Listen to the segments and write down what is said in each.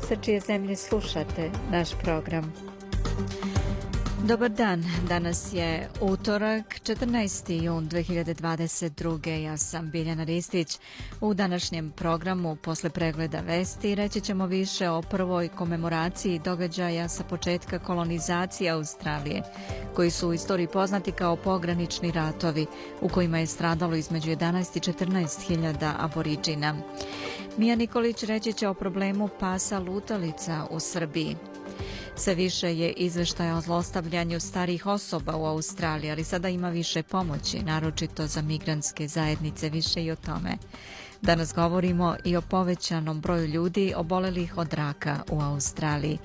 sa čije zemlje slušate naš program. Dobar dan, danas je utorak, 14. jun 2022. Ja sam Biljana Ristić. U današnjem programu, posle pregleda vesti, reći ćemo više o prvoj komemoraciji događaja sa početka kolonizacije Australije, koji su u istoriji poznati kao pogranični ratovi, u kojima je stradalo između 11 i 14 hiljada aboriđina. Mija Nikolić reći će o problemu pasa lutalica u Srbiji. Sve više je izveštaja o zlostavljanju starih osoba u Australiji, ali sada ima više pomoći, naročito za migrantske zajednice, više i o tome. Danas govorimo i o povećanom broju ljudi obolelih od raka u Australiji.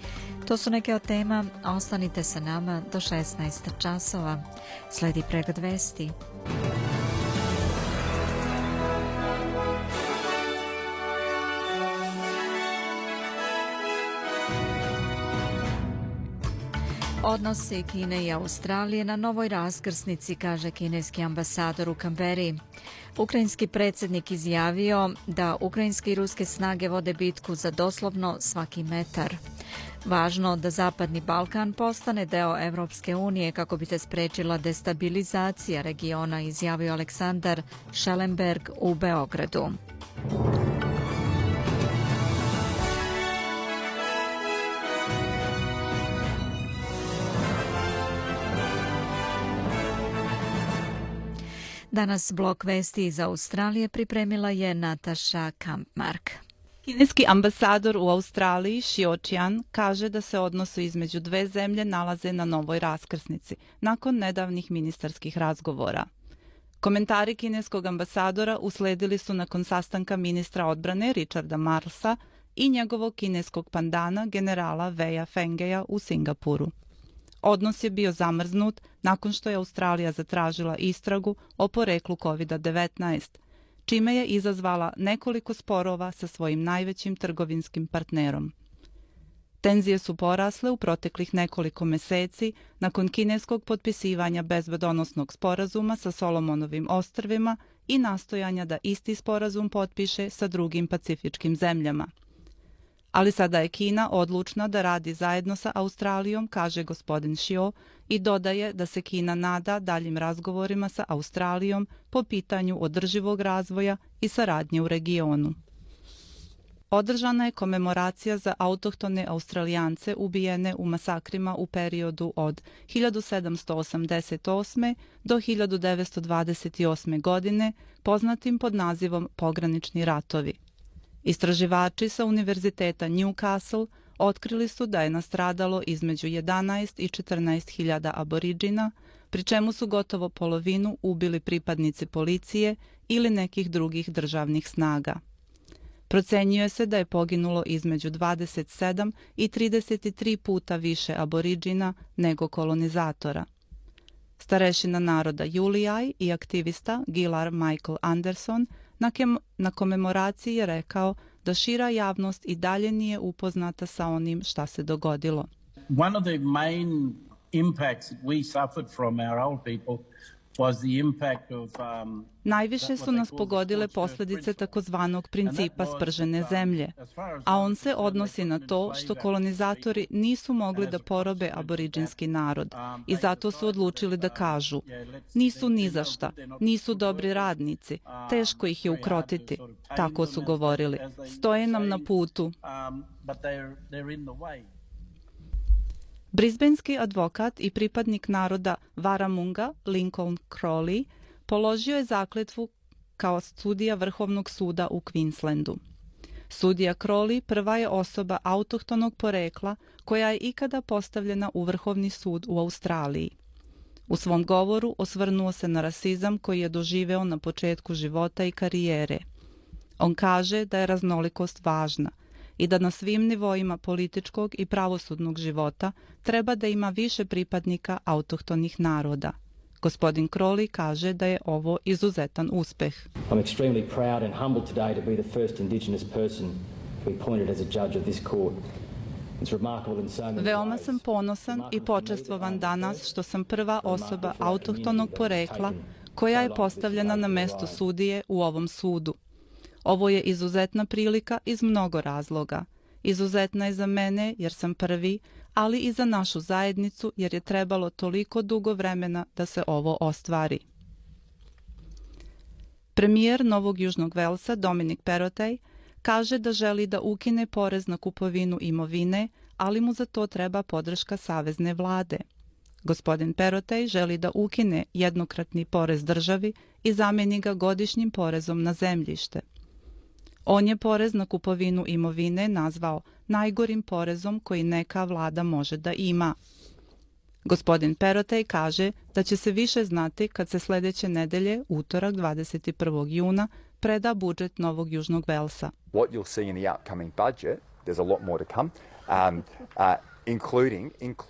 To su neke od tema, ostanite sa nama do 16 časova. Sledi pregled vesti. Odnose Kine i Australije na novoj raskrsnici, kaže kineski ambasador u Kamberi. Ukrajinski predsjednik izjavio da ukrajinske i ruske snage vode bitku za doslovno svaki metar. Važno da Zapadni Balkan postane deo Evropske unije kako bi se sprečila destabilizacija regiona, izjavio Aleksandar Schellenberg u Beogradu. Danas blok vesti iz Australije pripremila je Nataša Kampmark. Kineski ambasador u Australiji, Xio Qian, kaže da se odnosi između dve zemlje nalaze na novoj raskrsnici, nakon nedavnih ministarskih razgovora. Komentari kineskog ambasadora usledili su nakon sastanka ministra odbrane Richarda Marlsa i njegovog kineskog pandana generala Veja Fengeja u Singapuru. Odnos je bio zamrznut nakon što je Australija zatražila istragu o poreklu COVID-19, čime je izazvala nekoliko sporova sa svojim najvećim trgovinskim partnerom. Tenzije su porasle u proteklih nekoliko meseci nakon kineskog potpisivanja bezbedonosnog sporazuma sa Solomonovim ostrvima i nastojanja da isti sporazum potpiše sa drugim pacifičkim zemljama – Ali sada je Kina odlučna da radi zajedno sa Australijom, kaže gospodin Xio, i dodaje da se Kina nada daljim razgovorima sa Australijom po pitanju održivog razvoja i saradnje u regionu. Održana je komemoracija za autohtone australijance ubijene u masakrima u periodu od 1788. do 1928. godine, poznatim pod nazivom Pogranični ratovi. Istraživači sa Univerziteta Newcastle otkrili su da je nastradalo između 11 i 14 hiljada aboriđina, pri čemu su gotovo polovinu ubili pripadnici policije ili nekih drugih državnih snaga. Procenjuje se da je poginulo između 27 i 33 puta više aboriđina nego kolonizatora. Starešina naroda Julijaj i aktivista Gilar Michael Anderson – Na, kem, na komemoraciji je rekao da šira javnost i dalje nije upoznata sa onim šta se dogodilo. One of the main impacts that we suffered from our old people Najviše su nas pogodile posljedice takozvanog principa spržene um, zemlje, a on se odnosi na to što kolonizatori nisu mogli da porobe aboriđinski narod. um, i zato su odlučili da kažu nisu ni za šta, nisu dobri radnici, teško ih je ukrotiti, tako su govorili, stoje nam na putu. Brisbanski advokat i pripadnik naroda Varamunga, Lincoln Crowley, položio je zakletvu kao sudija Vrhovnog suda u Queenslandu. Sudija Crowley prva je osoba autohtonog porekla koja je ikada postavljena u Vrhovni sud u Australiji. U svom govoru osvrnuo se na rasizam koji je doživeo na početku života i karijere. On kaže da je raznolikost važna i da na svim nivoima političkog i pravosudnog života treba da ima više pripadnika autohtonih naroda. Gospodin Crowley kaže da je ovo izuzetan uspeh. I'm extremely proud and humbled today to be the first indigenous person to be appointed as a judge of this court. Veoma sam ponosan i počestvovan danas što sam prva osoba autohtonog porekla koja je postavljena na mesto sudije u ovom sudu. Ovo je izuzetna prilika iz mnogo razloga. Izuzetna je za mene jer sam prvi, ali i za našu zajednicu jer je trebalo toliko dugo vremena da se ovo ostvari. Premijer Novog Južnog Velsa Dominik Perotej kaže da želi da ukine porez na kupovinu imovine, ali mu za to treba podrška Savezne vlade. Gospodin Perotej želi da ukine jednokratni porez državi i zameni ga godišnjim porezom na zemljište. On je porez na kupovinu imovine nazvao najgorim porezom koji neka vlada može da ima. Gospodin Perotej kaže da će se više znati kad se sljedeće nedelje, utorak 21. juna, preda budžet Novog Južnog Velsa. What you'll see in the upcoming budget, there's a lot more to come, um, uh,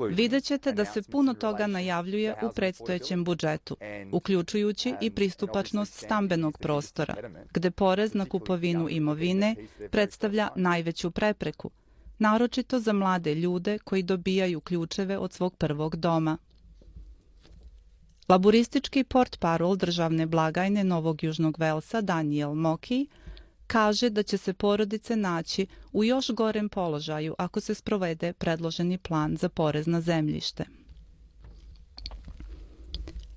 Vidjet ćete da se puno toga najavljuje u predstojećem budžetu, uključujući i pristupačnost stambenog prostora, gde porez na kupovinu imovine predstavlja najveću prepreku, naročito za mlade ljude koji dobijaju ključeve od svog prvog doma. Laburistički port parol državne blagajne Novog Južnog Velsa Daniel Moki kaže da će se porodice naći u još gorem položaju ako se sprovede predloženi plan za porez na zemljište.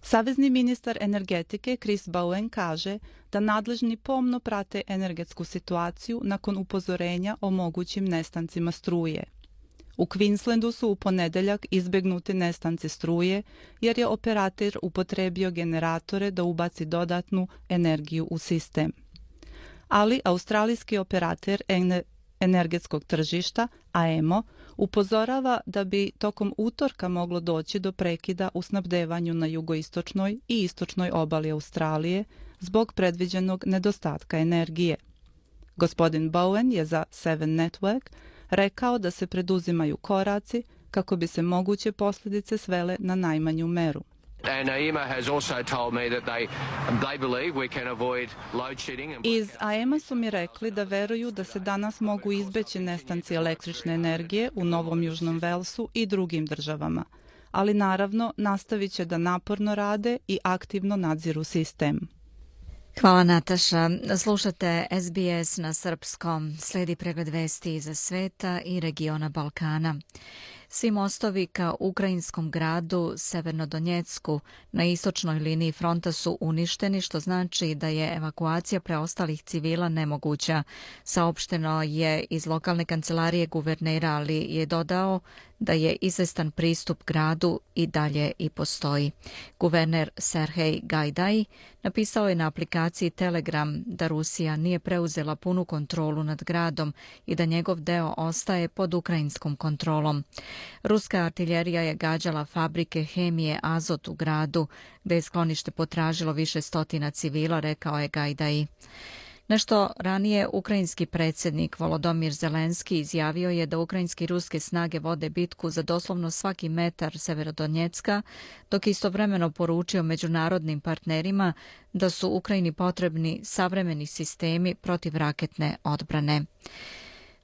Savezni ministar energetike Chris Bowen kaže da nadležni pomno prate energetsku situaciju nakon upozorenja o mogućim nestancima struje. U Queenslandu su u ponedeljak izbegnuti nestanci struje jer je operator upotrebio generatore da ubaci dodatnu energiju u sistem ali australijski operator energetskog tržišta, AEMO, upozorava da bi tokom utorka moglo doći do prekida u snabdevanju na jugoistočnoj i istočnoj obali Australije zbog predviđenog nedostatka energije. Gospodin Bowen je za Seven Network rekao da se preduzimaju koraci kako bi se moguće posljedice svele na najmanju meru. Iz AEMA su mi rekli da veruju da se danas mogu izbeći nestanci električne energije u Novom Južnom Velsu i drugim državama, ali naravno nastavit će da naporno rade i aktivno nadziru sistem. Hvala Nataša. Slušate SBS na srpskom. Sledi pregled vesti iza sveta i regiona Balkana. Svi mostovi ka ukrajinskom gradu Severnodonjecku na istočnoj liniji fronta su uništeni, što znači da je evakuacija preostalih civila nemoguća. Saopšteno je iz lokalne kancelarije guvernera, ali je dodao da je izvestan pristup gradu i dalje i postoji. Guverner Serhej Gajdaj napisao je na aplikaciji Telegram da Rusija nije preuzela punu kontrolu nad gradom i da njegov deo ostaje pod ukrajinskom kontrolom. Ruska artiljerija je gađala fabrike hemije Azot u gradu, gde je sklonište potražilo više stotina civila, rekao je Gajdaji. Nešto ranije ukrajinski predsjednik Volodomir Zelenski izjavio je da ukrajinski i ruske snage vode bitku za doslovno svaki metar Severodonjecka, dok je istovremeno poručio međunarodnim partnerima da su Ukrajini potrebni savremeni sistemi protiv raketne odbrane.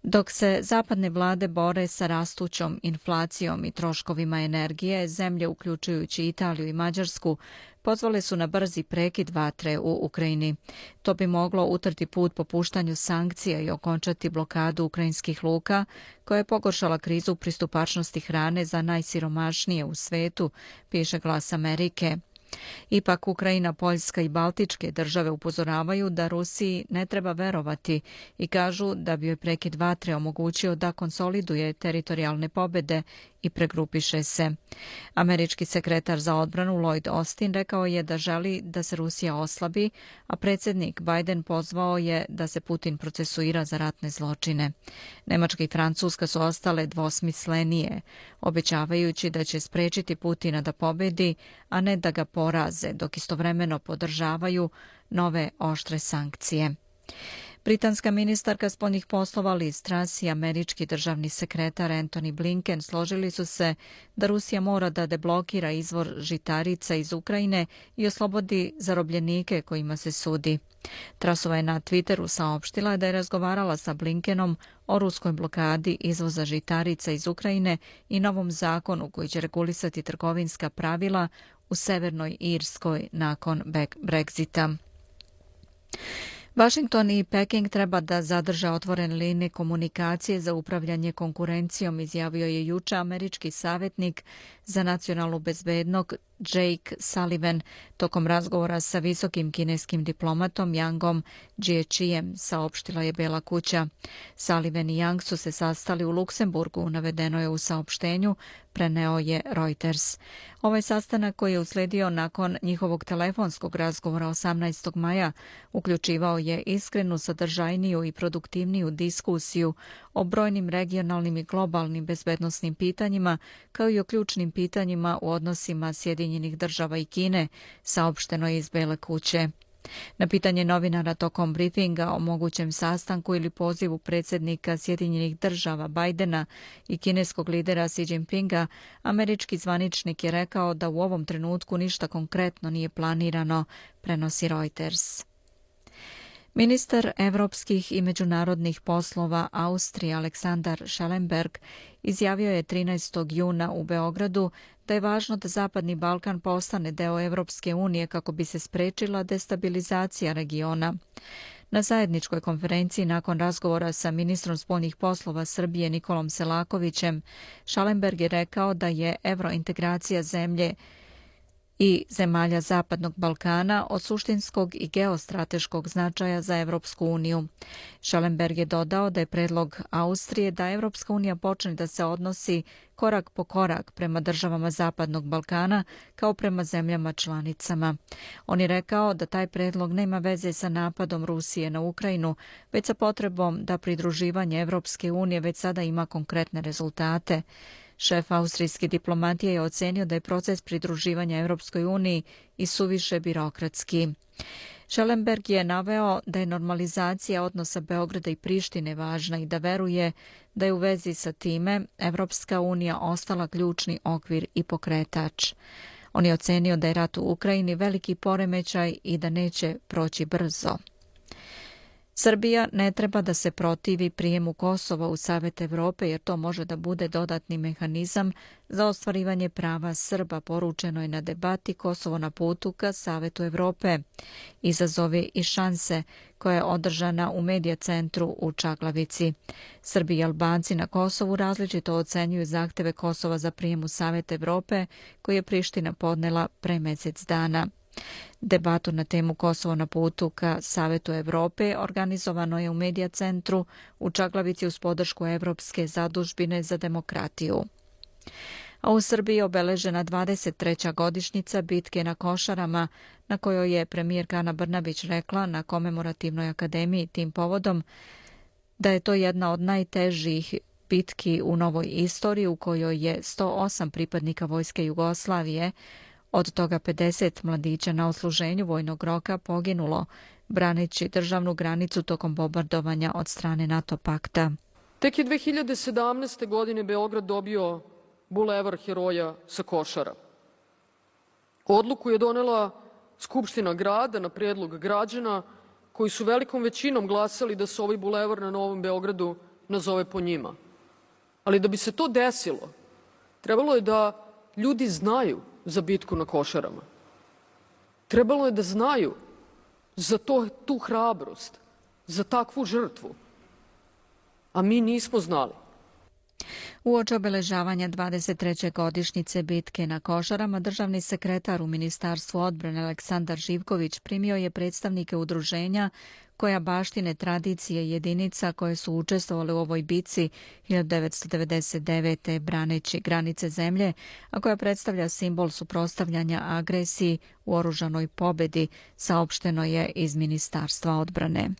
Dok se zapadne vlade bore sa rastućom inflacijom i troškovima energije, zemlje uključujući Italiju i Mađarsku pozvale su na brzi prekid vatre u Ukrajini. To bi moglo utrti put popuštanju sankcija i okončati blokadu ukrajinskih luka, koja je pogoršala krizu pristupačnosti hrane za najsiromašnije u svetu, piše glas Amerike. Ipak Ukrajina, Poljska i Baltičke države upozoravaju da Rusiji ne treba verovati i kažu da bi joj prekid vatre omogućio da konsoliduje teritorijalne pobede i pregrupiše se. Američki sekretar za odbranu Lloyd Austin rekao je da želi da se Rusija oslabi, a predsjednik Biden pozvao je da se Putin procesuira za ratne zločine. Nemačka i Francuska su ostale dvosmislenije, obećavajući da će sprečiti Putina da pobedi, a ne da ga poraze, dok istovremeno podržavaju nove oštre sankcije. Britanska ministarka spoljnih poslova Liz Truss i američki državni sekretar Anthony Blinken složili su se da Rusija mora da deblokira izvor žitarica iz Ukrajine i oslobodi zarobljenike kojima se sudi. Trasova je na Twitteru saopštila da je razgovarala sa Blinkenom o ruskoj blokadi izvoza žitarica iz Ukrajine i novom zakonu koji će regulisati trgovinska pravila u Severnoj Irskoj nakon Brexita. Washington i Peking treba da zadrže otvoren linije komunikacije za upravljanje konkurencijom, izjavio je juče američki savjetnik za nacionalnu bezbednog Jake Sullivan tokom razgovora sa visokim kineskim diplomatom Yangom Jiechijem, saopštila je Bela kuća. Sullivan i Yang su se sastali u Luksemburgu, navedeno je u saopštenju, preneo je Reuters. Ovaj sastanak koji je usledio nakon njihovog telefonskog razgovora 18. maja uključivao je iskrenu, sadržajniju i produktivniju diskusiju o brojnim regionalnim i globalnim bezbednostnim pitanjima, kao i o ključnim pitanjima u odnosima Sjedinjenih država i Kine, saopšteno je iz Bele kuće. Na pitanje novinara tokom briefinga o mogućem sastanku ili pozivu predsjednika Sjedinjenih država Bajdena i kineskog lidera Xi Jinpinga, američki zvaničnik je rekao da u ovom trenutku ništa konkretno nije planirano, prenosi Reuters. Ministar evropskih i međunarodnih poslova Austrije Aleksandar Schellenberg izjavio je 13. juna u Beogradu da je važno da Zapadni Balkan postane deo Evropske unije kako bi se sprečila destabilizacija regiona. Na zajedničkoj konferenciji nakon razgovora sa ministrom spoljnih poslova Srbije Nikolom Selakovićem, Šalenberg je rekao da je evrointegracija zemlje i zemalja Zapadnog Balkana od suštinskog i geostrateškog značaja za Evropsku uniju. Schallenberg je dodao da je predlog Austrije da Evropska unija počne da se odnosi korak po korak prema državama Zapadnog Balkana kao prema zemljama članicama. On je rekao da taj predlog nema veze sa napadom Rusije na Ukrajinu, već sa potrebom da pridruživanje Evropske unije već sada ima konkretne rezultate. Šef austrijske diplomatije je ocenio da je proces pridruživanja Europskoj uniji i suviše birokratski. Schellenberg je naveo da je normalizacija odnosa Beograda i Prištine važna i da veruje da je u vezi sa time Evropska unija ostala ključni okvir i pokretač. On je ocenio da je rat u Ukrajini veliki poremećaj i da neće proći brzo. Srbija ne treba da se protivi prijemu Kosova u Savet Evrope jer to može da bude dodatni mehanizam za ostvarivanje prava Srba poručeno je na debati Kosovo na putu ka Savetu Evrope. Izazove i šanse koja je održana u medija centru u Čaglavici. Srbi i Albanci na Kosovu različito ocenjuju zahteve Kosova za prijemu Savet Evrope koji je Priština podnela pre mesec dana. Debatu na temu Kosovo na putu ka Savetu Evrope organizovano je u Medija centru u Čaglavici uz podršku Evropske zadužbine za demokratiju. A u Srbiji je obeležena 23. godišnjica bitke na Košarama, na kojoj je premijer Kana Brnabić rekla na komemorativnoj akademiji tim povodom da je to jedna od najtežih bitki u novoj istoriji u kojoj je 108 pripadnika Vojske Jugoslavije Od toga 50 mladića na osluženju vojnog roka poginulo, braneći državnu granicu tokom bombardovanja od strane NATO pakta. Tek je 2017. godine Beograd dobio bulevar heroja sa košara. Odluku je donela Skupština grada na predlog građana koji su velikom većinom glasali da se ovaj bulevar na Novom Beogradu nazove po njima. Ali da bi se to desilo, trebalo je da ljudi znaju za bitku na košarama. Trebalo je da znaju za to, tu hrabrost, za takvu žrtvu. A mi nismo znali. Uoč obeležavanja 23. godišnjice bitke na Košarama, državni sekretar u Ministarstvu odbrane Aleksandar Živković primio je predstavnike udruženja koja baštine tradicije jedinica koje su učestvovali u ovoj bici 1999. braneći granice zemlje, a koja predstavlja simbol suprostavljanja agresiji u oružanoj pobedi, saopšteno je iz Ministarstva odbrane.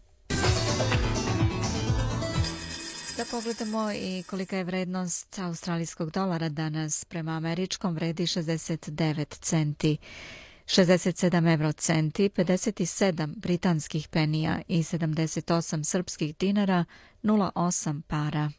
Da pogledamo i kolika je vrednost australijskog dolara danas prema američkom vredi 69 centi. 67 euro centi, 57 britanskih penija i 78 srpskih dinara, 0,8 para.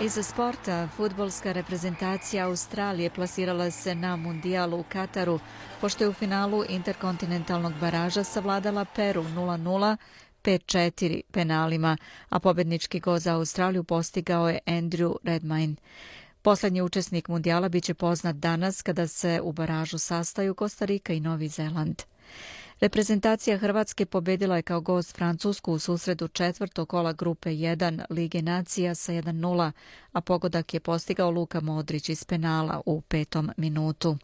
Iz sporta, futbolska reprezentacija Australije plasirala se na mundijalu u Kataru, pošto je u finalu interkontinentalnog baraža savladala Peru 0-0, 5-4 penalima, a pobednički go za Australiju postigao je Andrew Redmayne. Poslednji učesnik mundijala biće poznat danas kada se u baražu sastaju Kostarika i Novi Zeland. Reprezentacija Hrvatske pobedila je kao gost Francusku u susredu četvrtog kola grupe 1 Lige nacija sa 1-0, a pogodak je postigao Luka Modrić iz penala u petom minutu.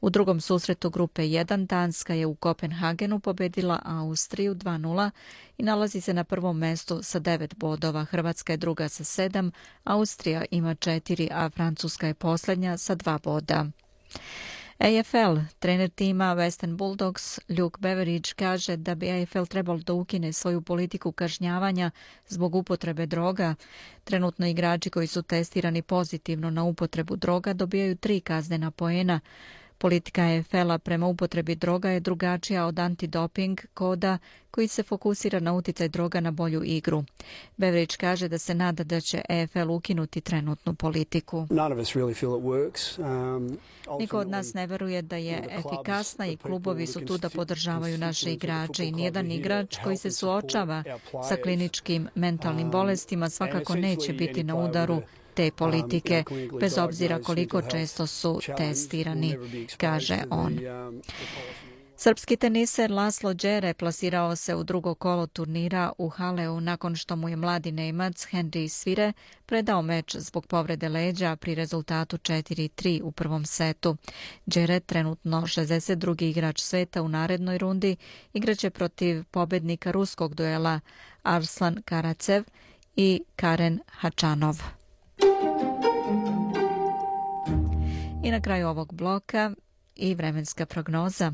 U drugom susretu grupe 1 Danska je u Kopenhagenu pobedila Austriju 2-0 i nalazi se na prvom mestu sa 9 bodova. Hrvatska je druga sa 7, Austrija ima 4, a Francuska je posljednja sa 2 boda. AFL, trener tima Western Bulldogs, Luke Beveridge, kaže da bi AFL trebalo da ukine svoju politiku kažnjavanja zbog upotrebe droga. Trenutno igrači koji su testirani pozitivno na upotrebu droga dobijaju tri kaznena poena. Politika EFL-a prema upotrebi droga je drugačija od antidoping koda koji se fokusira na uticaj droga na bolju igru. Beveridge kaže da se nada da će EFL ukinuti trenutnu politiku. Um, Niko od nas ne veruje da je efikasna i klubovi su tu da podržavaju naše igrače i nijedan igrač koji se suočava sa kliničkim mentalnim um, bolestima svakako neće biti na udaru te politike, bez obzira koliko često su testirani, kaže on. Srpski teniser Laslo Đere plasirao se u drugo kolo turnira u Haleu nakon što mu je mladi Nemac Henry Svire predao meč zbog povrede leđa pri rezultatu 4-3 u prvom setu. Đere, trenutno 62. igrač sveta u narednoj rundi, igraće protiv pobednika ruskog duela Arslan Karacev i Karen Hačanov. I na kraju ovog bloka i vremenska prognoza.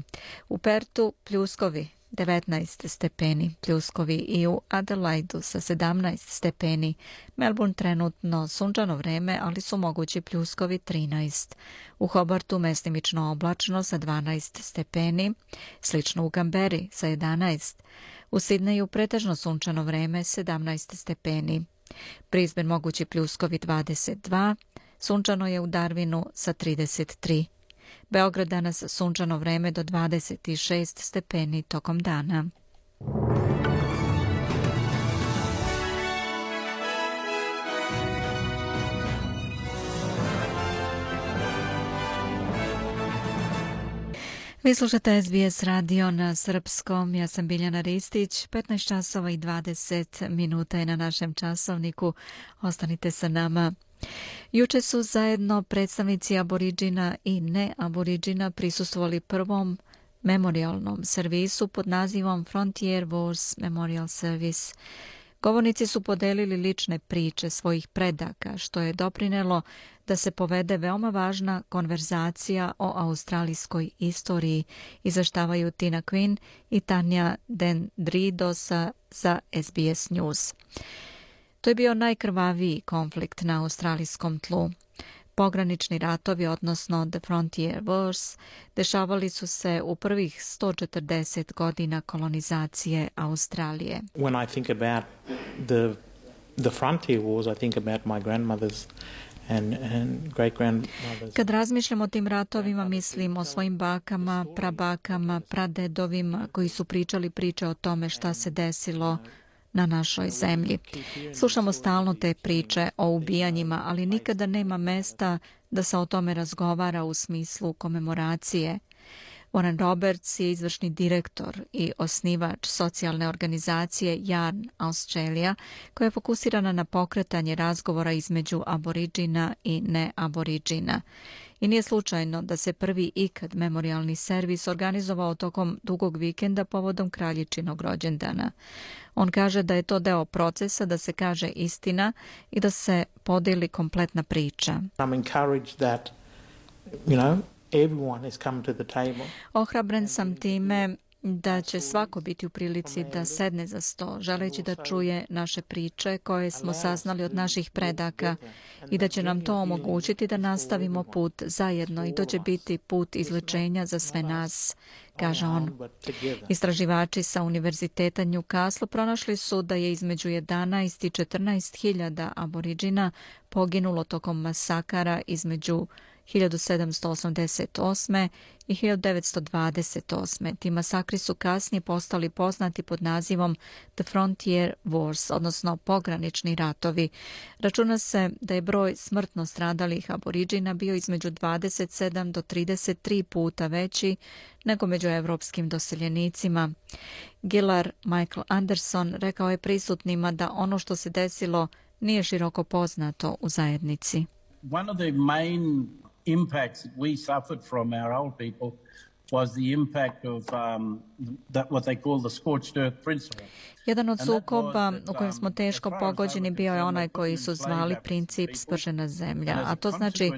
U Pertu pljuskovi 19 stepeni, pljuskovi i u Adelaidu sa 17 stepeni. Melbourne trenutno sunčano vreme, ali su mogući pljuskovi 13. U Hobartu mestimično oblačno sa 12 stepeni, slično u Gamberi sa 11. U Sidneju pretežno sunčano vreme 17 stepeni. Brisbane mogući pljuskovi 22, sunčano je u Darwinu sa 33. Beograd danas sunčano vreme do 26 stepeni tokom dana. Vi slušate SBS radio na srpskom. Ja sam Biljana Ristić. 15 časova i 20 minuta je na našem časovniku. Ostanite sa nama. Juče su zajedno predstavnici aboriđina i neaboriđina prisustvovali prvom memorialnom servisu pod nazivom Frontier Wars Memorial Service. Govornici su podelili lične priče svojih predaka, što je doprinelo da se povede veoma važna konverzacija o australijskoj istoriji, izaštavaju Tina Quinn i Tanja Dendridosa za SBS News. To je bio najkrvaviji konflikt na australijskom tlu. Pogranični ratovi, odnosno The Frontier Wars, dešavali su se u prvih 140 godina kolonizacije Australije. When I think about the, the Frontier Wars, I think about my grandmother's Kad razmišljam o tim ratovima, mislim o svojim bakama, prabakama, pradedovima koji su pričali priče o tome šta se desilo na našoj zemlji. Slušamo stalno te priče o ubijanjima, ali nikada nema mesta da se o tome razgovara u smislu komemoracije. Warren Roberts je izvršni direktor i osnivač socijalne organizacije Yarn Australia, koja je fokusirana na pokretanje razgovora između aboriđina i neaboriđina. I nije slučajno da se prvi ikad memorialni servis organizovao tokom dugog vikenda povodom kraljičinog rođendana. On kaže da je to deo procesa da se kaže istina i da se podeli kompletna priča. I'm encouraged that, you know, everyone is coming to the table. Ohrabren sam time da će svako biti u prilici da sedne za sto, želeći da čuje naše priče koje smo saznali od naših predaka i da će nam to omogućiti da nastavimo put zajedno i to će biti put izlečenja za sve nas, kaže on. Istraživači sa Univerziteta Newcastle pronašli su da je između 11 i 14 hiljada aboriđina poginulo tokom masakara između 1788. i 1928. Ti masakri su kasnije postali poznati pod nazivom The Frontier Wars, odnosno pogranični ratovi. Računa se da je broj smrtno stradalih aboriđina bio između 27 do 33 puta veći nego među evropskim doseljenicima. Gillar Michael Anderson rekao je prisutnima da ono što se desilo nije široko poznato u zajednici. One of the main impacts that we suffered from our old people was the impact of um, that what they call the scorched earth principle. Jedan od sukoba u kojem smo um, teško pogođeni bio je onaj koji su zvali princip spržena zemlja, a to znači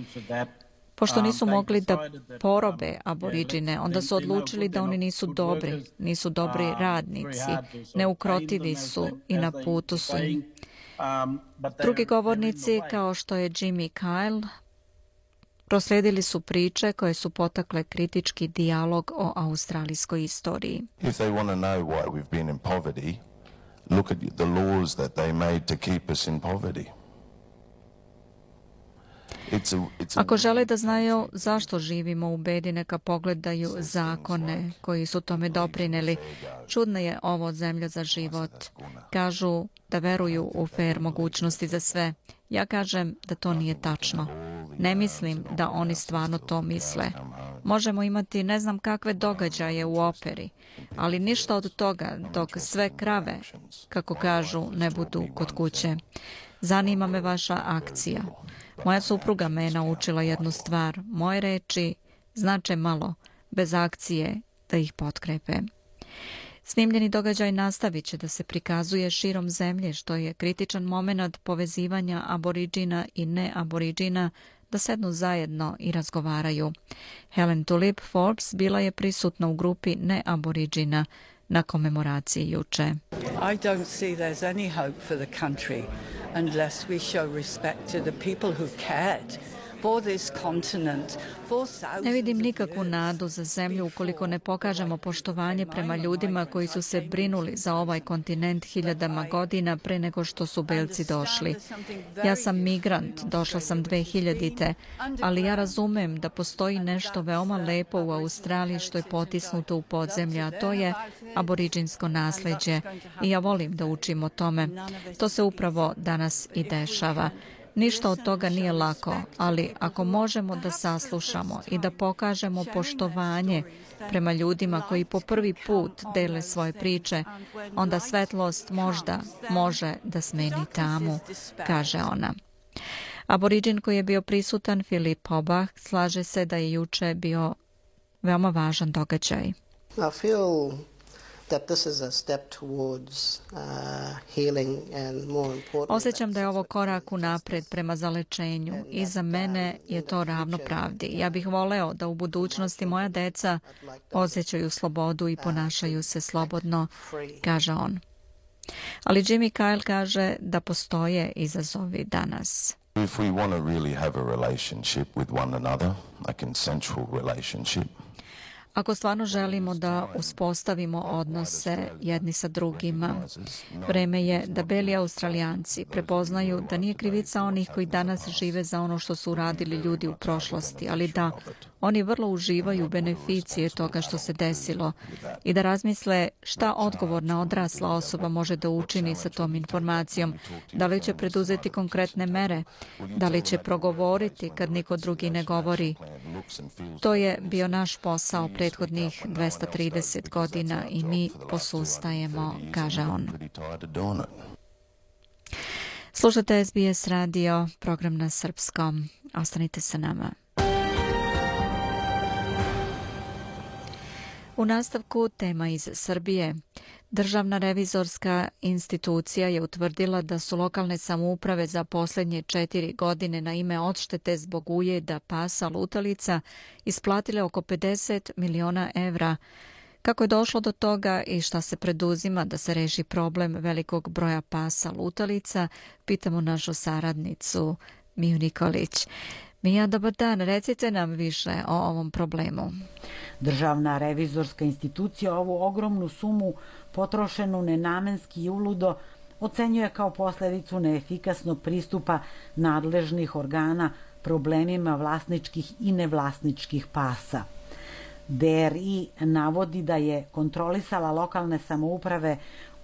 Pošto nisu um, mogli da porobe aboriđine, onda su odlučili da oni nisu dobri, nisu dobri um, radnici, neukrotivi su i na putu su im. Drugi govornici, kao što je Jimmy Kyle, Prosledili su priče koje su potakle kritički dijalog o australijskoj istoriji. If they want to know why we've been in poverty, look at the laws that they made to keep us in poverty. Ako žele da znaju zašto živimo u bedi, neka pogledaju zakone koji su tome doprineli. Čudna je ovo zemlja za život. Kažu da veruju u fair mogućnosti za sve. Ja kažem da to nije tačno. Ne mislim da oni stvarno to misle. Možemo imati ne znam kakve događaje u operi, ali ništa od toga dok sve krave, kako kažu, ne budu kod kuće. Zanima me vaša akcija. Moja supruga me je naučila jednu stvar. Moje reči znače malo, bez akcije da ih potkrepe. Snimljeni događaj nastavit će da se prikazuje širom zemlje, što je kritičan moment povezivanja aboriđina i neaboriđina da sednu zajedno i razgovaraju. Helen Tulip Forbes bila je prisutna u grupi neaboriđina na komemoraciji juče. I don't see there's any hope for the country unless we show respect to the people who cared Ne vidim nikakvu nadu za zemlju ukoliko ne pokažemo poštovanje prema ljudima koji su se brinuli za ovaj kontinent hiljadama godina pre nego što su belci došli. Ja sam migrant, došla sam 2000-te, ali ja razumem da postoji nešto veoma lepo u Australiji što je potisnuto u podzemlje, a to je aboriđinsko nasledđe i ja volim da učim o tome. To se upravo danas i dešava. Ništa od toga nije lako, ali ako možemo da saslušamo i da pokažemo poštovanje prema ljudima koji po prvi put dele svoje priče, onda svetlost možda može da smeni tamu, kaže ona. Aboriđin koji je bio prisutan, Filip Obah, slaže se da je juče bio veoma važan događaj. I feel Osjećam da je ovo korak u napred prema zalečenju i za mene je to ravno pravdi. Ja bih voleo da u budućnosti moja deca osjećaju slobodu i ponašaju se slobodno, kaže on. Ali Jimmy Kyle kaže da postoje izazovi danas. If we want to really have a relationship with one another, a consensual relationship, Ako stvarno želimo da uspostavimo odnose jedni sa drugima, vreme je da beli australijanci prepoznaju da nije krivica onih koji danas žive za ono što su uradili ljudi u prošlosti, ali da oni vrlo uživaju beneficije toga što se desilo i da razmisle šta odgovorna odrasla osoba može da učini sa tom informacijom, da li će preduzeti konkretne mere, da li će progovoriti kad niko drugi ne govori. To je bio naš posao prethodnih 230 godina i mi posustajemo, kaže on. Slušate SBS radio, program na srpskom. Ostanite sa nama. U nastavku tema iz Srbije. Državna revizorska institucija je utvrdila da su lokalne samouprave za posljednje četiri godine na ime odštete zbog ujeda pasa lutalica isplatile oko 50 miliona evra. Kako je došlo do toga i šta se preduzima da se reši problem velikog broja pasa lutalica, pitamo našu saradnicu Miju Nikolić. Mija, dobar dan. Recite nam više o ovom problemu. Državna revizorska institucija ovu ogromnu sumu potrošenu nenamenski i uludo ocenjuje kao posljedicu neefikasnog pristupa nadležnih organa problemima vlasničkih i nevlasničkih pasa. DRI navodi da je kontrolisala lokalne samouprave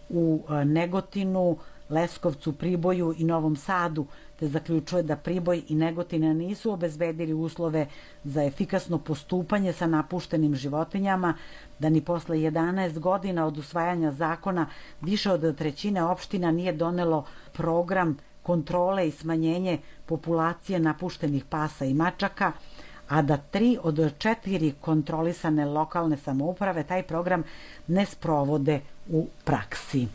u Negotinu, Leskovcu, Priboju i Novom Sadu, te zaključuje da Priboj i Negotina nisu obezbedili uslove za efikasno postupanje sa napuštenim životinjama, da ni posle 11 godina od usvajanja zakona više od trećine opština nije donelo program kontrole i smanjenje populacije napuštenih pasa i mačaka, a da tri od četiri kontrolisane lokalne samouprave taj program ne sprovode u praksi.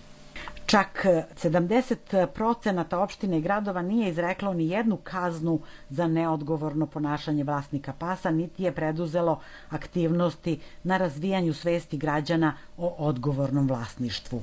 Čak e, 70% opštine i gradova nije izreklo ni jednu kaznu za neodgovorno ponašanje vlasnika pasa, niti je preduzelo aktivnosti na razvijanju svesti građana o odgovornom vlasništvu.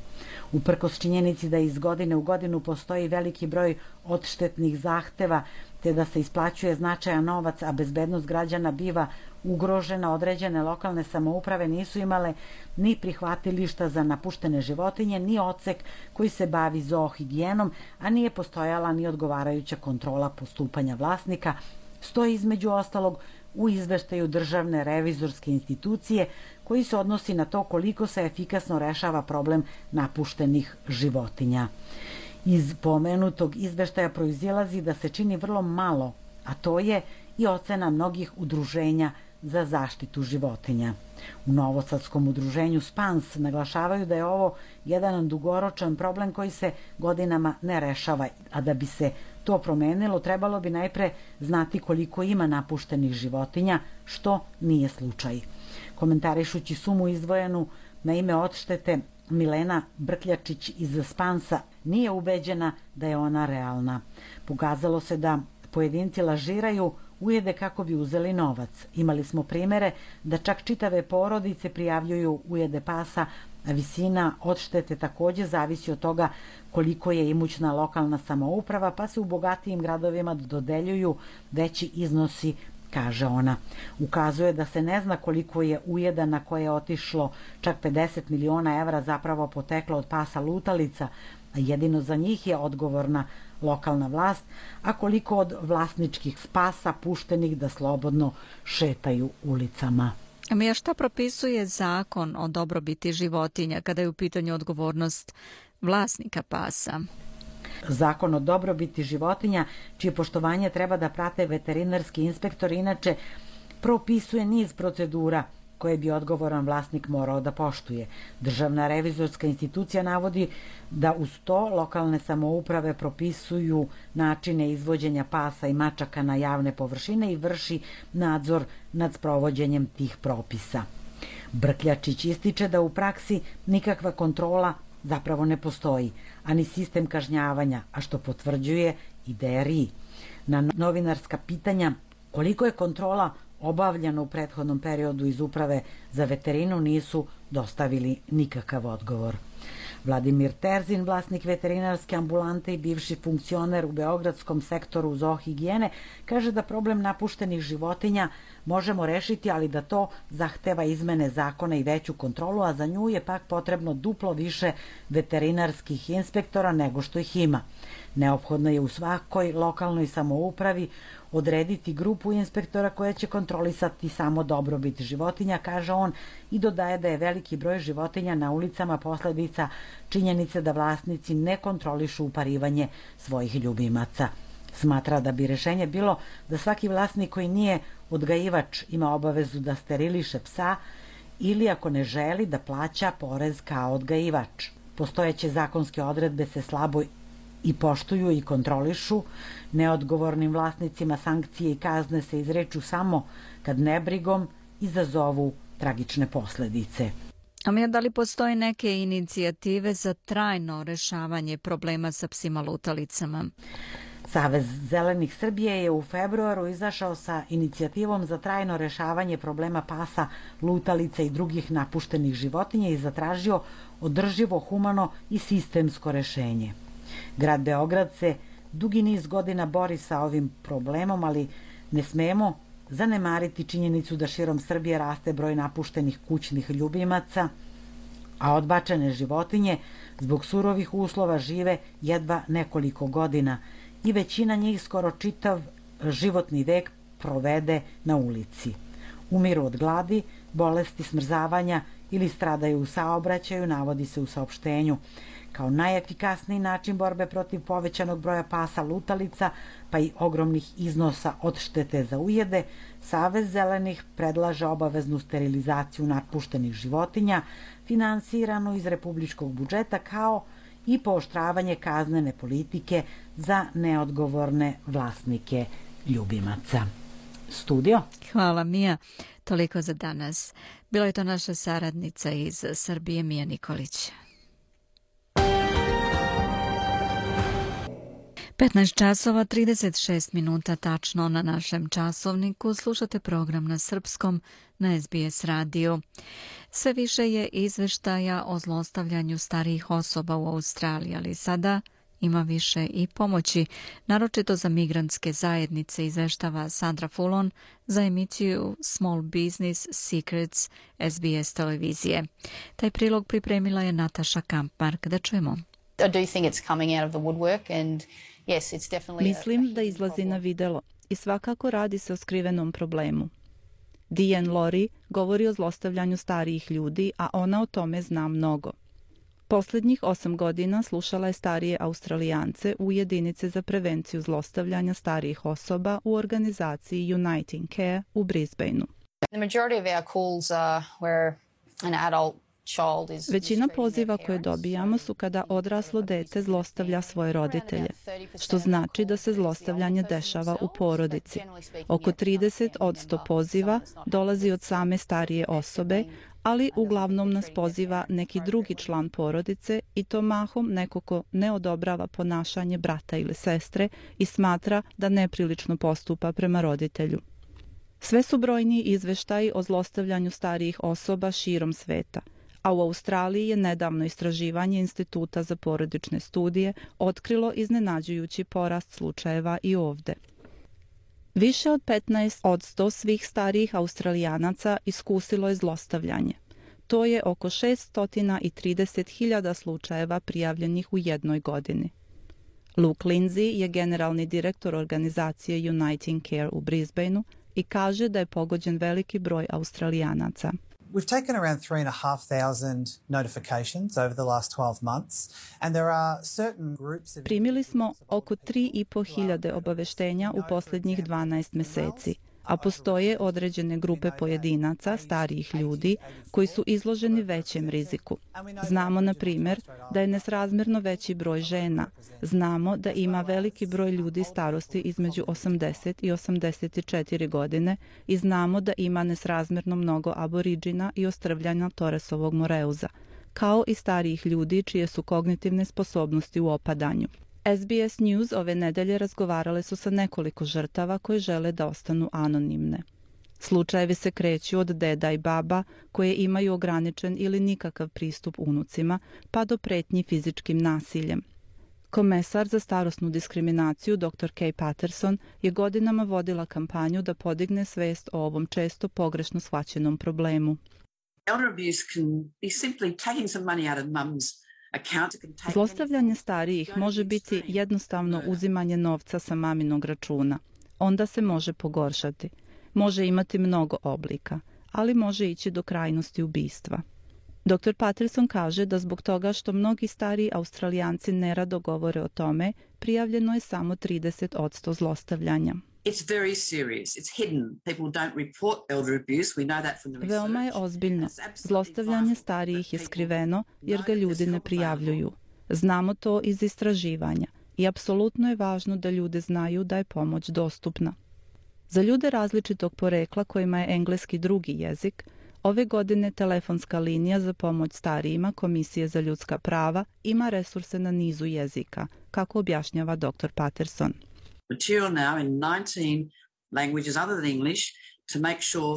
Uprkos činjenici da iz godine u godinu postoji veliki broj odštetnih zahteva, te da se isplaćuje značajan novac, a bezbednost građana biva ugrožena, određene lokalne samouprave nisu imale ni prihvatilišta za napuštene životinje, ni ocek koji se bavi zoohigijenom, a nije postojala ni odgovarajuća kontrola postupanja vlasnika, stoji između ostalog u izveštaju državne revizorske institucije koji se odnosi na to koliko se efikasno rešava problem napuštenih životinja. Iz pomenutog izveštaja proizilazi da se čini vrlo malo, a to je i ocena mnogih udruženja za zaštitu životinja. U Novosadskom udruženju SPANS naglašavaju da je ovo jedan dugoročan problem koji se godinama ne rešava, a da bi se to promenilo, trebalo bi najpre znati koliko ima napuštenih životinja, što nije slučaj. Komentarišući sumu izdvojenu na ime odštete, Milena Brkljačić iz Spansa nije ubeđena da je ona realna. Pogazalo se da pojedinci lažiraju ujede kako bi uzeli novac. Imali smo primere da čak čitave porodice prijavljuju ujede pasa, a visina odštete takođe zavisi od toga koliko je imućna lokalna samouprava, pa se u bogatijim gradovima dodeljuju veći iznosi kaže ona. Ukazuje da se ne zna koliko je ujeda na koje je otišlo čak 50 miliona evra zapravo poteklo od pasa lutalica, a jedino za njih je odgovorna lokalna vlast, a koliko od vlasničkih spasa puštenih da slobodno šetaju ulicama. A šta propisuje zakon o dobrobiti životinja kada je u pitanju odgovornost vlasnika pasa? Zakon o dobrobiti životinja, čije poštovanje treba da prate veterinarski inspektor, inače propisuje niz procedura koje bi odgovoran vlasnik morao da poštuje. Državna revizorska institucija navodi da uz to lokalne samouprave propisuju načine izvođenja pasa i mačaka na javne površine i vrši nadzor nad sprovođenjem tih propisa. Brkljačić ističe da u praksi nikakva kontrola zapravo ne postoji, ani sistem kažnjavanja, a što potvrđuje i DRI. Na novinarska pitanja koliko je kontrola obavljeno u prethodnom periodu iz uprave za veterinu nisu dostavili nikakav odgovor. Vladimir Terzin, vlasnik veterinarske ambulante i bivši funkcioner u Beogradskom sektoru zoohigijene, kaže da problem napuštenih životinja možemo rešiti, ali da to zahteva izmene zakona i veću kontrolu, a za nju je pak potrebno duplo više veterinarskih inspektora nego što ih ima. Neophodno je u svakoj lokalnoj samoupravi odrediti grupu inspektora koja će kontrolisati samo dobrobit životinja, kaže on, i dodaje da je veliki broj životinja na ulicama posledica činjenice da vlasnici ne kontrolišu uparivanje svojih ljubimaca. Smatra da bi rešenje bilo da svaki vlasnik koji nije odgajivač ima obavezu da steriliše psa ili ako ne želi da plaća porez kao odgajivač. Postojeće zakonske odredbe se slabo i poštuju i kontrolišu. Neodgovornim vlasnicima sankcije i kazne se izreču samo kad nebrigom izazovu tragične posledice. A mi da li postoje neke inicijative za trajno rešavanje problema sa psima lutalicama? Savez Zelenih Srbije je u februaru izašao sa inicijativom za trajno rešavanje problema pasa, lutalice i drugih napuštenih životinja i zatražio održivo, humano i sistemsko rešenje. Grad Beograd se dugi niz godina bori sa ovim problemom, ali ne smemo zanemariti činjenicu da širom Srbije raste broj napuštenih kućnih ljubimaca, a odbačene životinje zbog surovih uslova žive jedva nekoliko godina i većina njih skoro čitav životni vek provede na ulici. Umiru od gladi, bolesti smrzavanja ili stradaju u saobraćaju, navodi se u saopštenju kao najefikasniji način borbe protiv povećanog broja pasa lutalica, pa i ogromnih iznosa od štete za ujede, Savez zelenih predlaže obaveznu sterilizaciju napuštenih životinja, finansiranu iz republičkog budžeta, kao i pooštravanje kaznene politike za neodgovorne vlasnike ljubimaca. Studio. Hvala Mija. Toliko za danas. Bila je to naša saradnica iz Srbije, Mija Nikolić. 15 časova 36 minuta tačno na našem časovniku slušate program na srpskom na SBS radio. Sve više je izveštaja o zlostavljanju starijih osoba u Australiji, ali sada ima više i pomoći, naročito za migrantske zajednice, izveštava Sandra Fulon za emisiju Small Business Secrets SBS televizije. Taj prilog pripremila je Nataša Kampmark. Da čujemo. I do think it's coming out of the woodwork and Mislim da izlazi na videlo i svakako radi se o skrivenom problemu. Diane Lori govori o zlostavljanju starijih ljudi, a ona o tome zna mnogo. Poslednjih osam godina slušala je starije australijance u jedinice za prevenciju zlostavljanja starijih osoba u organizaciji Uniting Care u Brisbaneu. The majority of our calls are where an adult Većina poziva koje dobijamo su kada odraslo dete zlostavlja svoje roditelje, što znači da se zlostavljanje dešava u porodici. Oko 30 od 100 poziva dolazi od same starije osobe, ali uglavnom nas poziva neki drugi član porodice i to mahom neko ko ne odobrava ponašanje brata ili sestre i smatra da neprilično postupa prema roditelju. Sve su brojni izveštaji o zlostavljanju starijih osoba širom sveta – a u Australiji je nedavno istraživanje Instituta za porodične studije otkrilo iznenađujući porast slučajeva i ovde. Više od 15 od 100 svih starijih australijanaca iskusilo je zlostavljanje. To je oko 630.000 slučajeva prijavljenih u jednoj godini. Luke Lindsay je generalni direktor organizacije Uniting Care u Brisbaneu i kaže da je pogođen veliki broj australijanaca. We've taken around 3,500 notifications over the last 12 months and there are certain groups of Primili smo oko 3.500 obaveštenja u posljednjih 12 meseci a postoje određene grupe pojedinaca, starijih ljudi, koji su izloženi većem riziku. Znamo, na primjer, da je nesrazmjerno veći broj žena. Znamo da ima veliki broj ljudi starosti između 80 i 84 godine i znamo da ima nesrazmjerno mnogo aboriđina i ostrvljanja Toresovog moreuza kao i starijih ljudi čije su kognitivne sposobnosti u opadanju. SBS News ove nedelje razgovarale su sa nekoliko žrtava koje žele da ostanu anonimne. Slučajevi se kreću od deda i baba koje imaju ograničen ili nikakav pristup unucima, pa do pretnji fizičkim nasiljem. Komesar za starosnu diskriminaciju dr. Kay Patterson je godinama vodila kampanju da podigne svest o ovom često pogrešno shvaćenom problemu. Zlostavljanje starijih može biti jednostavno uzimanje novca sa maminog računa. Onda se može pogoršati. Može imati mnogo oblika, ali može ići do krajnosti ubistva. Dr. Patterson kaže da zbog toga što mnogi stari australijanci nerado govore o tome, prijavljeno je samo 30 odsto zlostavljanja. Veoma je ozbiljno. Zlostavljanje starijih je skriveno jer ga ljudi ne prijavljuju. Znamo to iz istraživanja i apsolutno je važno da ljude znaju da je pomoć dostupna. Za ljude različitog porekla kojima je engleski drugi jezik, Ove godine telefonska linija za pomoć starijima Komisije za ljudska prava ima resurse na nizu jezika, kako objašnjava dr. Patterson.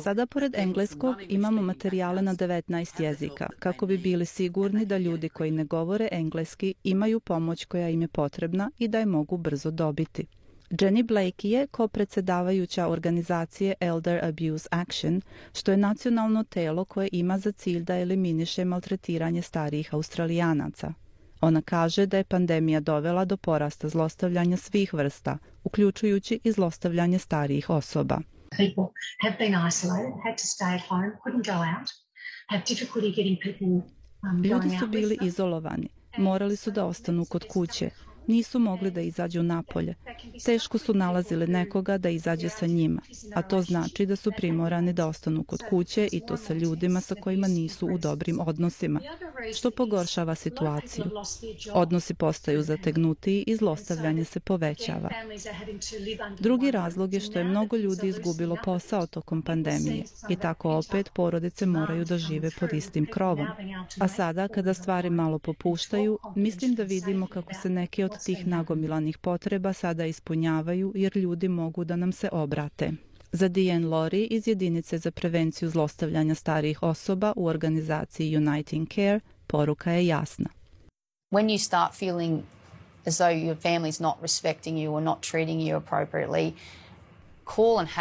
Sada pored engleskog imamo materijale na 19 jezika, kako bi bili sigurni da ljudi koji ne govore engleski imaju pomoć koja im je potrebna i da je mogu brzo dobiti. Jenny Blake je ko-predsedavajuća organizacije Elder Abuse Action, što je nacionalno telo koje ima za cilj da eliminiše maltretiranje starijih australijanaca. Ona kaže da je pandemija dovela do porasta zlostavljanja svih vrsta, uključujući i zlostavljanje starijih osoba. Um, Ljudi su bili izolovani, morali su da ostanu kod kuće, nisu mogli da izađu napolje. Teško su nalazile nekoga da izađe sa njima, a to znači da su primorani da ostanu kod kuće i to sa ljudima sa kojima nisu u dobrim odnosima, što pogoršava situaciju. Odnosi postaju zategnutiji i zlostavljanje se povećava. Drugi razlog je što je mnogo ljudi izgubilo posao tokom pandemije i tako opet porodice moraju da žive pod istim krovom. A sada, kada stvari malo popuštaju, mislim da vidimo kako se neki od tih nagomilanih potreba sada ispunjavaju jer ljudi mogu da nam se obrate. Za Diane Lori iz jedinice za prevenciju zlostavljanja starijih osoba u organizaciji Uniting Care poruka je jasna. When you start feeling as though your family's not respecting you or not treating you appropriately,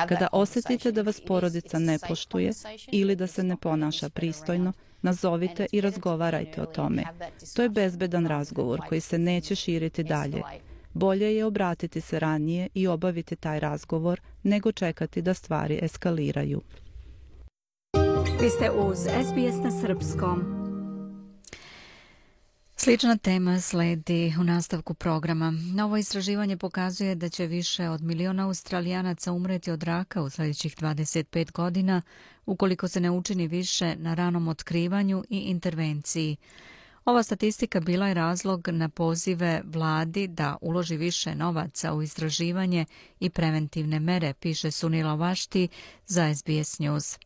Kada osjetite da vas porodica ne poštuje ili da se ne ponaša pristojno, nazovite i razgovarajte o tome. To je bezbedan razgovor koji se neće širiti dalje. Bolje je obratiti se ranije i obaviti taj razgovor nego čekati da stvari eskaliraju. Vi ste uz SBS na Srpskom. Slična tema sledi u nastavku programa. Novo istraživanje pokazuje da će više od miliona australijanaca umreti od raka u sljedećih 25 godina ukoliko se ne učini više na ranom otkrivanju i intervenciji. Ova statistika bila je razlog na pozive vladi da uloži više novaca u istraživanje i preventivne mere, piše Sunila Vašti za SBS News.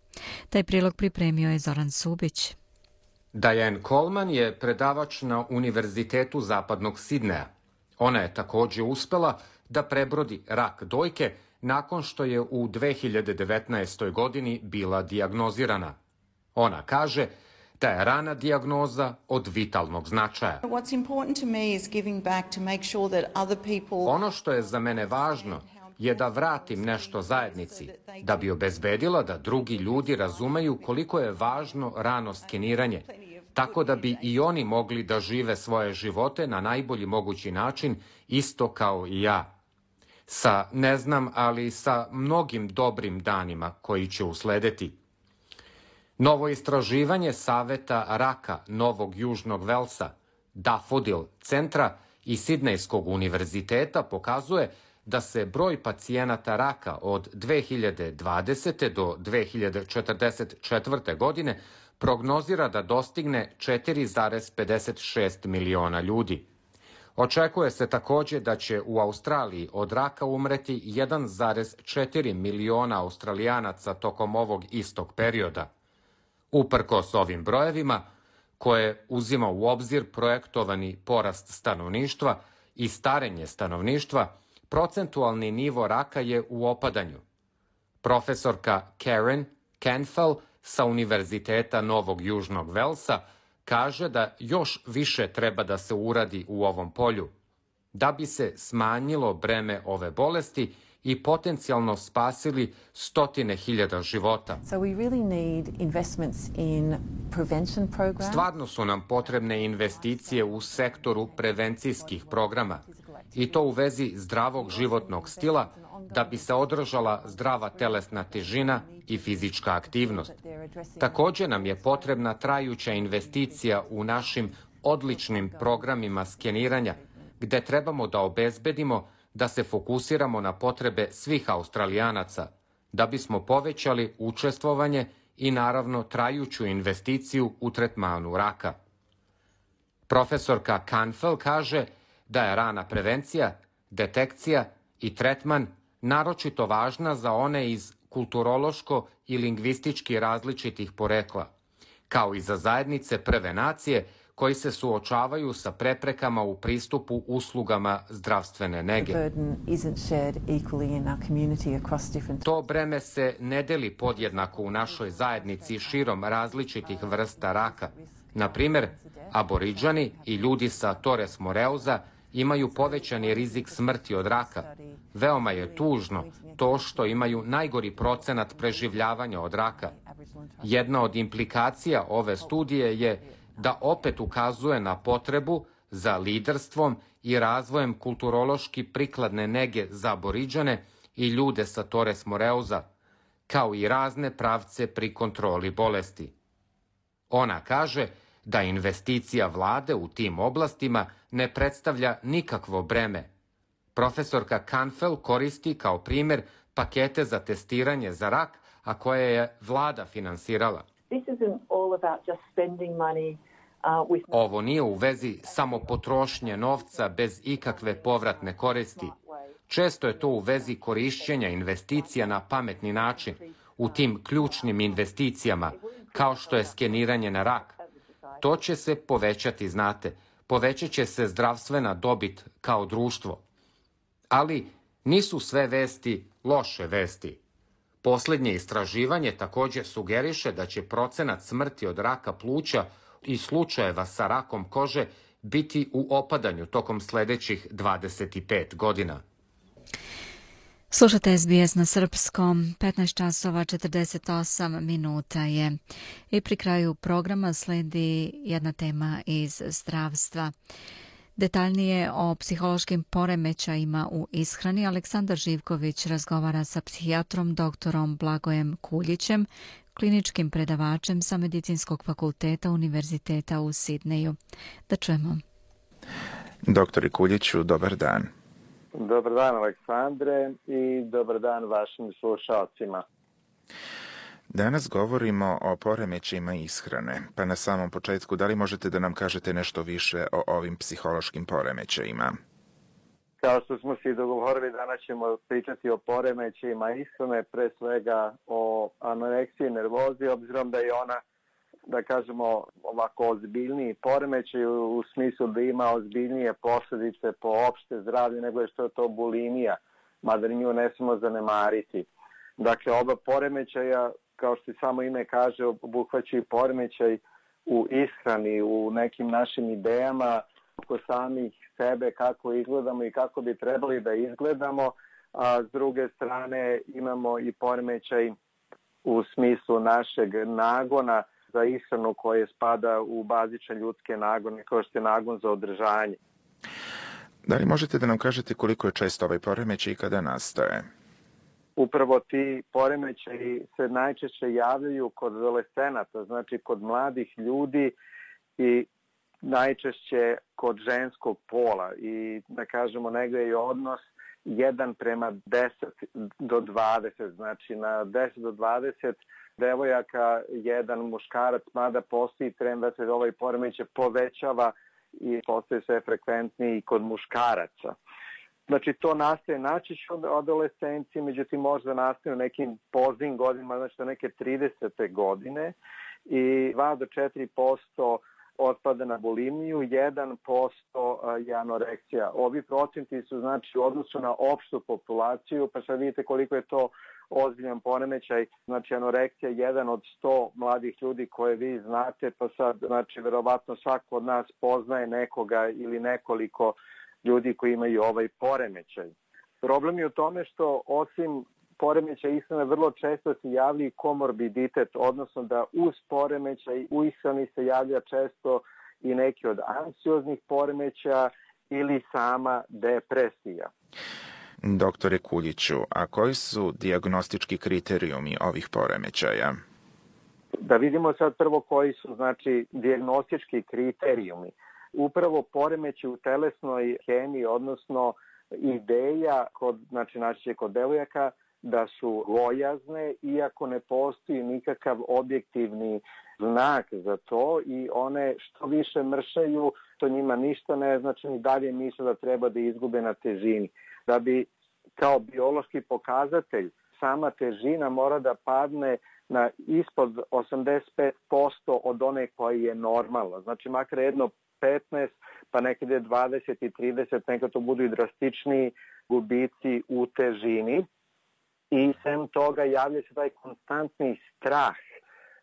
Taj prilog pripremio je Zoran Subić. Diane Coleman je predavač na Univerzitetu Zapadnog Sidneja. Ona je također uspela da prebrodi rak dojke nakon što je u 2019. godini bila diagnozirana. Ona kaže da je rana diagnoza od vitalnog značaja. Ono što je za mene važno je da vratim nešto zajednici, da bi obezbedila da drugi ljudi razumeju koliko je važno rano skeniranje, tako da bi i oni mogli da žive svoje živote na najbolji mogući način, isto kao i ja. Sa, ne znam, ali sa mnogim dobrim danima koji će usledeti. Novo istraživanje Saveta raka Novog Južnog Velsa, Dafodil centra i Sidnejskog univerziteta pokazuje da se broj pacijenata raka od 2020. do 2044. godine prognozira da dostigne 4,56 miliona ljudi. Očekuje se također da će u Australiji od raka umreti 1,4 miliona australijanaca tokom ovog istog perioda. Uprkos ovim brojevima, koje uzima u obzir projektovani porast stanovništva i starenje stanovništva, procentualni nivo raka je u opadanju. Profesorka Karen Canfell sa Univerziteta Novog Južnog Velsa kaže da još više treba da se uradi u ovom polju. da bi se smanjilo breme ove bolesti i potencijalno spasili stotine hiljada života. So we really need investments in prevention programs. Stvarno su nam potrebne investicije u sektoru prevencijskih programa i to u vezi zdravog životnog stila da bi se održala zdrava telesna težina i fizička aktivnost. Također nam je potrebna trajuća investicija u našim odličnim programima skeniranja, gde trebamo da obezbedimo da se fokusiramo na potrebe svih australijanaca, da bismo povećali učestvovanje i naravno trajuću investiciju u tretmanu raka. Profesorka Kanfel kaže da je rana prevencija, detekcija i tretman naročito važna za one iz kulturološko i lingvistički različitih porekla, kao i za zajednice prve nacije koji se suočavaju sa preprekama u pristupu uslugama zdravstvene nege. To breme se ne deli podjednako u našoj zajednici širom različitih vrsta raka. Na primer, aboriđani i ljudi sa Torres Moreuza imaju povećani rizik smrti od raka. Veoma je tužno to što imaju najgori procenat preživljavanja od raka. Jedna od implikacija ove studije je da opet ukazuje na potrebu za liderstvom i razvojem kulturološki prikladne nege za aboriđane i ljude sa Torres Moreuza, kao i razne pravce pri kontroli bolesti. Ona kaže da investicija vlade u tim oblastima ne predstavlja nikakvo breme. Profesorka Kanfel koristi kao primjer pakete za testiranje za rak, a koje je vlada finansirala. Uh, Ovo nije u vezi samo potrošnje novca bez ikakve povratne koristi. Često je to u vezi korišćenja investicija na pametni način, u tim ključnim investicijama, kao što je skeniranje na rak. To će se povećati, znate, povećat će se zdravstvena dobit kao društvo. Ali nisu sve vesti loše vesti. Posljednje istraživanje također sugeriše da će procenat smrti od raka pluća i slučajeva sa rakom kože biti u opadanju tokom sljedećih 25 godina. Slušate SBS na srpskom, 15 časova 48 minuta je. I pri kraju programa sledi jedna tema iz zdravstva. Detaljnije o psihološkim poremećajima u ishrani Aleksandar Živković razgovara sa psihijatrom doktorom Blagojem Kuljićem, kliničkim predavačem sa Medicinskog fakulteta Univerziteta u Sidneju. Da čujemo. Doktori Kuljiću, dobar dan. Dobar dan, Aleksandre, i dobar dan vašim slušalcima. Danas govorimo o poremećima ishrane, pa na samom početku da li možete da nam kažete nešto više o ovim psihološkim poremećajima? Kao što smo se dogovorili, danas ćemo pričati o poremećima ishrane, pre svega o anoreksiji nervozi, obzirom da je ona, da kažemo, ovako ozbiljniji poremećaj u smislu da ima ozbiljnije posljedice po opšte zdravlje nego je što je to bulimija, mada nju ne smemo zanemariti. Dakle, oba poremećaja, kao što samo ime kaže, obuhvaćaju poremećaj u ishrani, u nekim našim idejama, oko samih sebe, kako izgledamo i kako bi trebali da izgledamo, a s druge strane imamo i poremećaj u smislu našeg nagona za ishranu koje spada u bazične ljudske nagone, kao što je nagon za održanje. Da li možete da nam kažete koliko je često ovaj poremećaj i kada nastaje? Upravo ti poremećaji se najčešće javljaju kod adolescenata, znači kod mladih ljudi i najčešće kod ženskog pola i da kažemo negde je odnos 1 prema 10 do 20, znači na 10 do 20 devojaka jedan muškarac, mada postoji trend da se ovaj poremeće povećava i postoje sve frekventniji kod muškaraca. Znači to nastaje načiš od adolescencije, međutim možda nastaje u nekim poznim godinama, znači neke 30. godine i 2 do 4 posto otpada na bulimiju, 1% je anoreksija. Ovi procenti su znači u odnosu na opštu populaciju, pa sad vidite koliko je to ozbiljan poremećaj. Znači anoreksija je jedan od 100 mladih ljudi koje vi znate, pa sad znači verovatno svako od nas poznaje nekoga ili nekoliko ljudi koji imaju ovaj poremećaj. Problem je u tome što osim poremeća ishrane vrlo često se javlja i komorbiditet, odnosno da uz poremećaj u ishrani se javlja često i neki od anksioznih poremeća ili sama depresija. Doktore Kuljiću, a koji su diagnostički kriterijumi ovih poremećaja? Da vidimo sad prvo koji su znači diagnostički kriterijumi. Upravo poremeći u telesnoj hemiji, odnosno ideja kod, znači naći kod devojaka, da su lojazne, iako ne postoji nikakav objektivni znak za to i one što više mršaju, to njima ništa ne znači ni dalje misle da treba da izgube na težini. Da bi kao biološki pokazatelj sama težina mora da padne na ispod 85% od one koji je normalna. Znači makar jedno 15, pa nekada 20 i 30, nekada to budu i drastični gubici u težini. I sem toga javlja se taj konstantni strah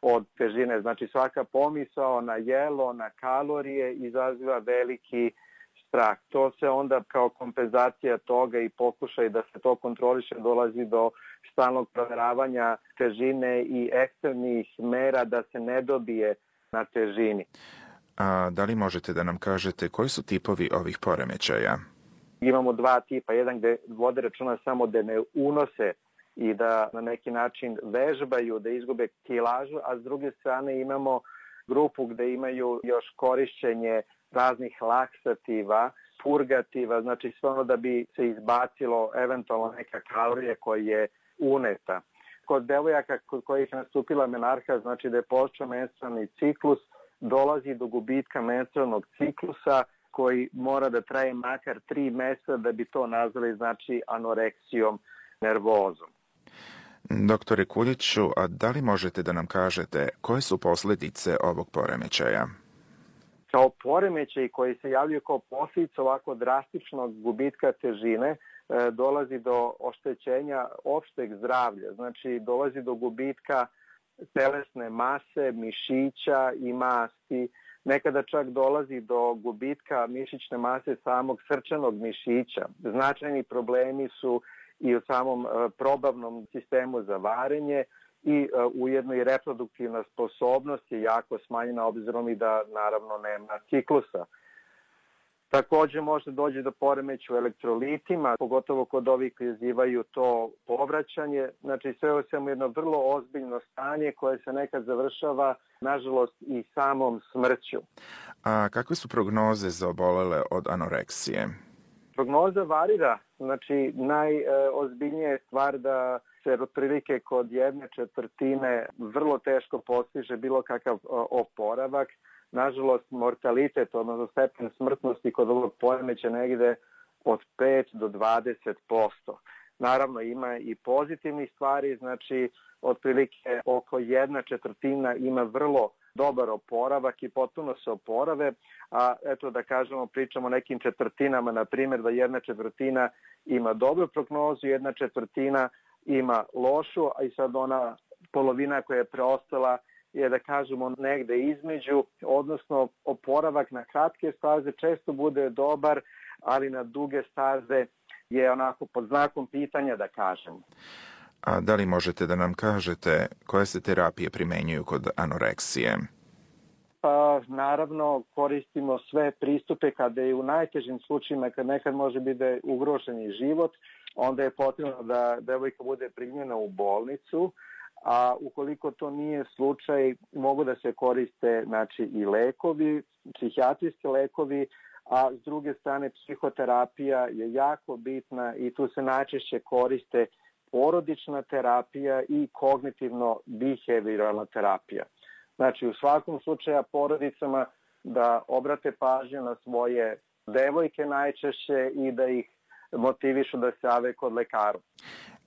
od težine. Znači svaka pomisao na jelo, na kalorije izaziva veliki strah. To se onda kao kompenzacija toga i pokušaj da se to kontroliše dolazi do stalnog proveravanja težine i ekstremnih mera da se ne dobije na težini. A da li možete da nam kažete koji su tipovi ovih poremećaja? Imamo dva tipa. Jedan gde vode računa samo da ne unose i da na neki način vežbaju da izgube kilažu, a s druge strane imamo grupu gde imaju još korišćenje raznih laksativa, purgativa, znači sve ono da bi se izbacilo eventualno neka kalorija koja je uneta. Kod devojaka kod kojih je nastupila menarha, znači da je počeo menstrualni ciklus, dolazi do gubitka menstrualnog ciklusa koji mora da traje makar tri mjeseca da bi to nazvali znači anoreksijom nervozom. Doktore Kuljiću, a da li možete da nam kažete koje su posljedice ovog poremećaja? Kao poremećaj koji se javljaju kao posljedica ovako drastičnog gubitka težine, e, dolazi do oštećenja opšteg zdravlja. Znači, dolazi do gubitka telesne mase, mišića i masti. Nekada čak dolazi do gubitka mišićne mase samog srčanog mišića. Značajni problemi su i u samom e, probavnom sistemu za varenje i e, ujedno i reproduktivna sposobnost je jako smanjena obzirom i da naravno nema ciklusa. Također može doći do poremeću u elektrolitima, pogotovo kod ovih koji izazivaju to povraćanje. Znači sve o svemu jedno vrlo ozbiljno stanje koje se nekad završava, nažalost, i samom smrću. A kakve su prognoze za obolele od anoreksije? Prognoza varira, znači najozbiljnija je stvar da se otprilike kod jedne četvrtine vrlo teško postiže bilo kakav e, oporavak. Nažalost, mortalitet, odnosno stepen smrtnosti kod ovog poremeća negde od 5 do 20 posto. Naravno, ima i pozitivnih stvari, znači otprilike oko jedna četvrtina ima vrlo dobar oporavak i potpuno se oporave, a eto da kažemo, pričamo o nekim četvrtinama, na primjer da jedna četvrtina ima dobru prognozu, jedna četvrtina ima lošu, a i sad ona polovina koja je preostala je da kažemo negde između, odnosno oporavak na kratke staze često bude dobar, ali na duge staze je onako pod znakom pitanja da kažemo. A da li možete da nam kažete koje se terapije primenjuju kod anoreksije? Pa, naravno, koristimo sve pristupe kada je u najtežim slučajima, kad nekad može biti da je život, onda je potrebno da devojka bude primljena u bolnicu, a ukoliko to nije slučaj, mogu da se koriste znači, i lekovi, psihijatrijski lekovi, a s druge strane psihoterapija je jako bitna i tu se najčešće koriste porodična terapija i kognitivno-behavioralna terapija. Znači, u svakom slučaju porodicama da obrate pažnju na svoje devojke najčešće i da ih motivišu da se jave kod lekaru.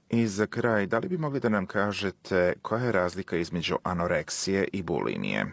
I za kraj, da li bi mogli da nam kažete koja je razlika između anoreksije i bulimije?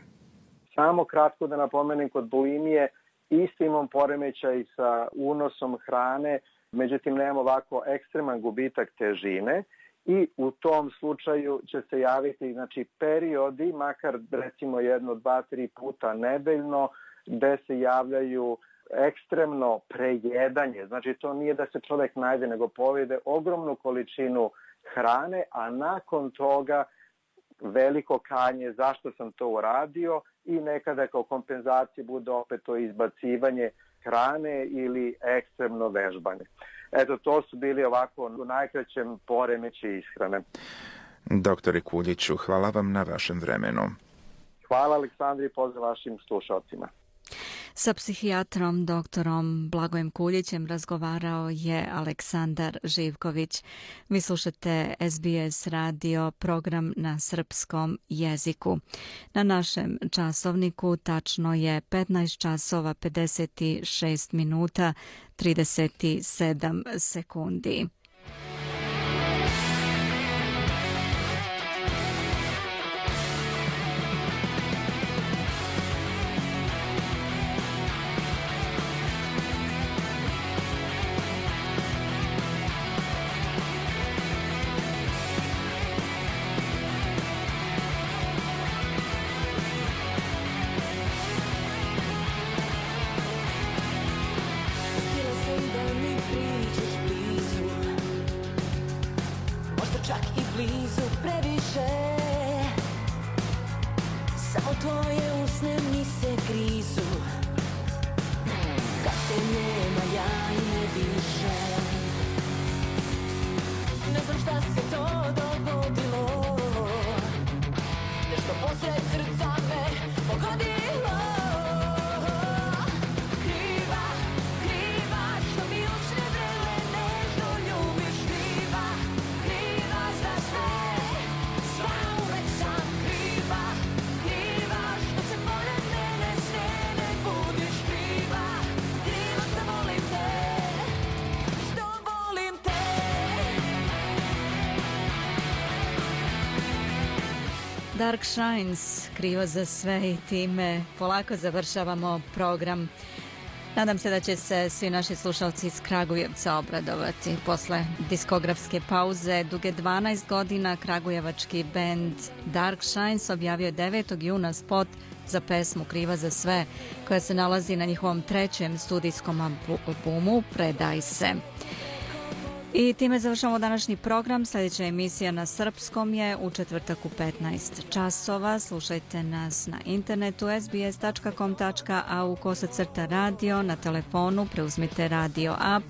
Samo kratko da napomenem kod bulimije, isti imam poremećaj sa unosom hrane, međutim nemamo ovako ekstreman gubitak težine i u tom slučaju će se javiti znači, periodi, makar recimo jedno, dva, tri puta nedeljno, gde se javljaju ekstremno prejedanje. Znači to nije da se čovjek najde, nego povede ogromnu količinu hrane, a nakon toga veliko kanje zašto sam to uradio i nekada kao kompenzacije bude opet to izbacivanje hrane ili ekstremno vežbanje. Eto, to su bili ovako u najkraćem poremeći ishrane. Doktore Kuljiću, hvala vam na vašem vremenu. Hvala Aleksandri i pozdrav vašim slušalcima. Sa psihijatrom doktorom Blagojem Kuljićem razgovarao je Aleksandar Živković. Vi slušate SBS radio program na srpskom jeziku. Na našem časovniku tačno je 15 časova 56 minuta 37 sekundi. Dark Shines krivo za sve i time polako završavamo program. Nadam se da će se svi naši slušalci iz Kragujevca obradovati. Posle diskografske pauze duge 12 godina Kragujevački band Dark Shines objavio 9. juna spot za pesmu Kriva za sve koja se nalazi na njihovom trećem studijskom albumu Predaj se. I time završamo današnji program. Sljedeća emisija na srpskom je u četvrtak u 15 časova. Slušajte nas na internetu sbs.com.au kosacrta radio, na telefonu preuzmite radio app,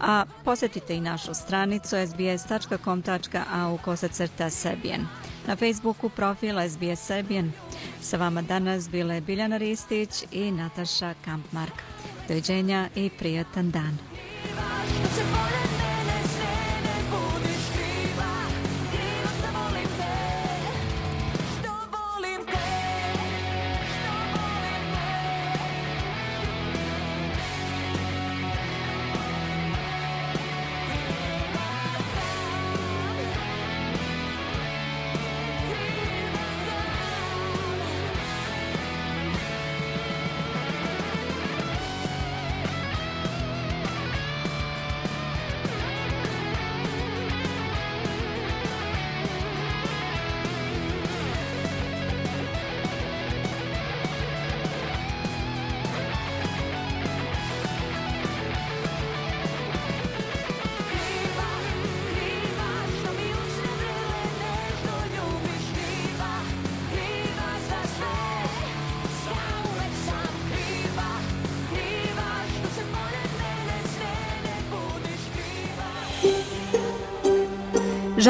a posjetite i našu stranicu sbs.com.au kosacrta sebijen. Na Facebooku profil SBS Serbian. Sa vama danas bile Biljana Ristić i Nataša Kampmark. Doviđenja i prijatan dan.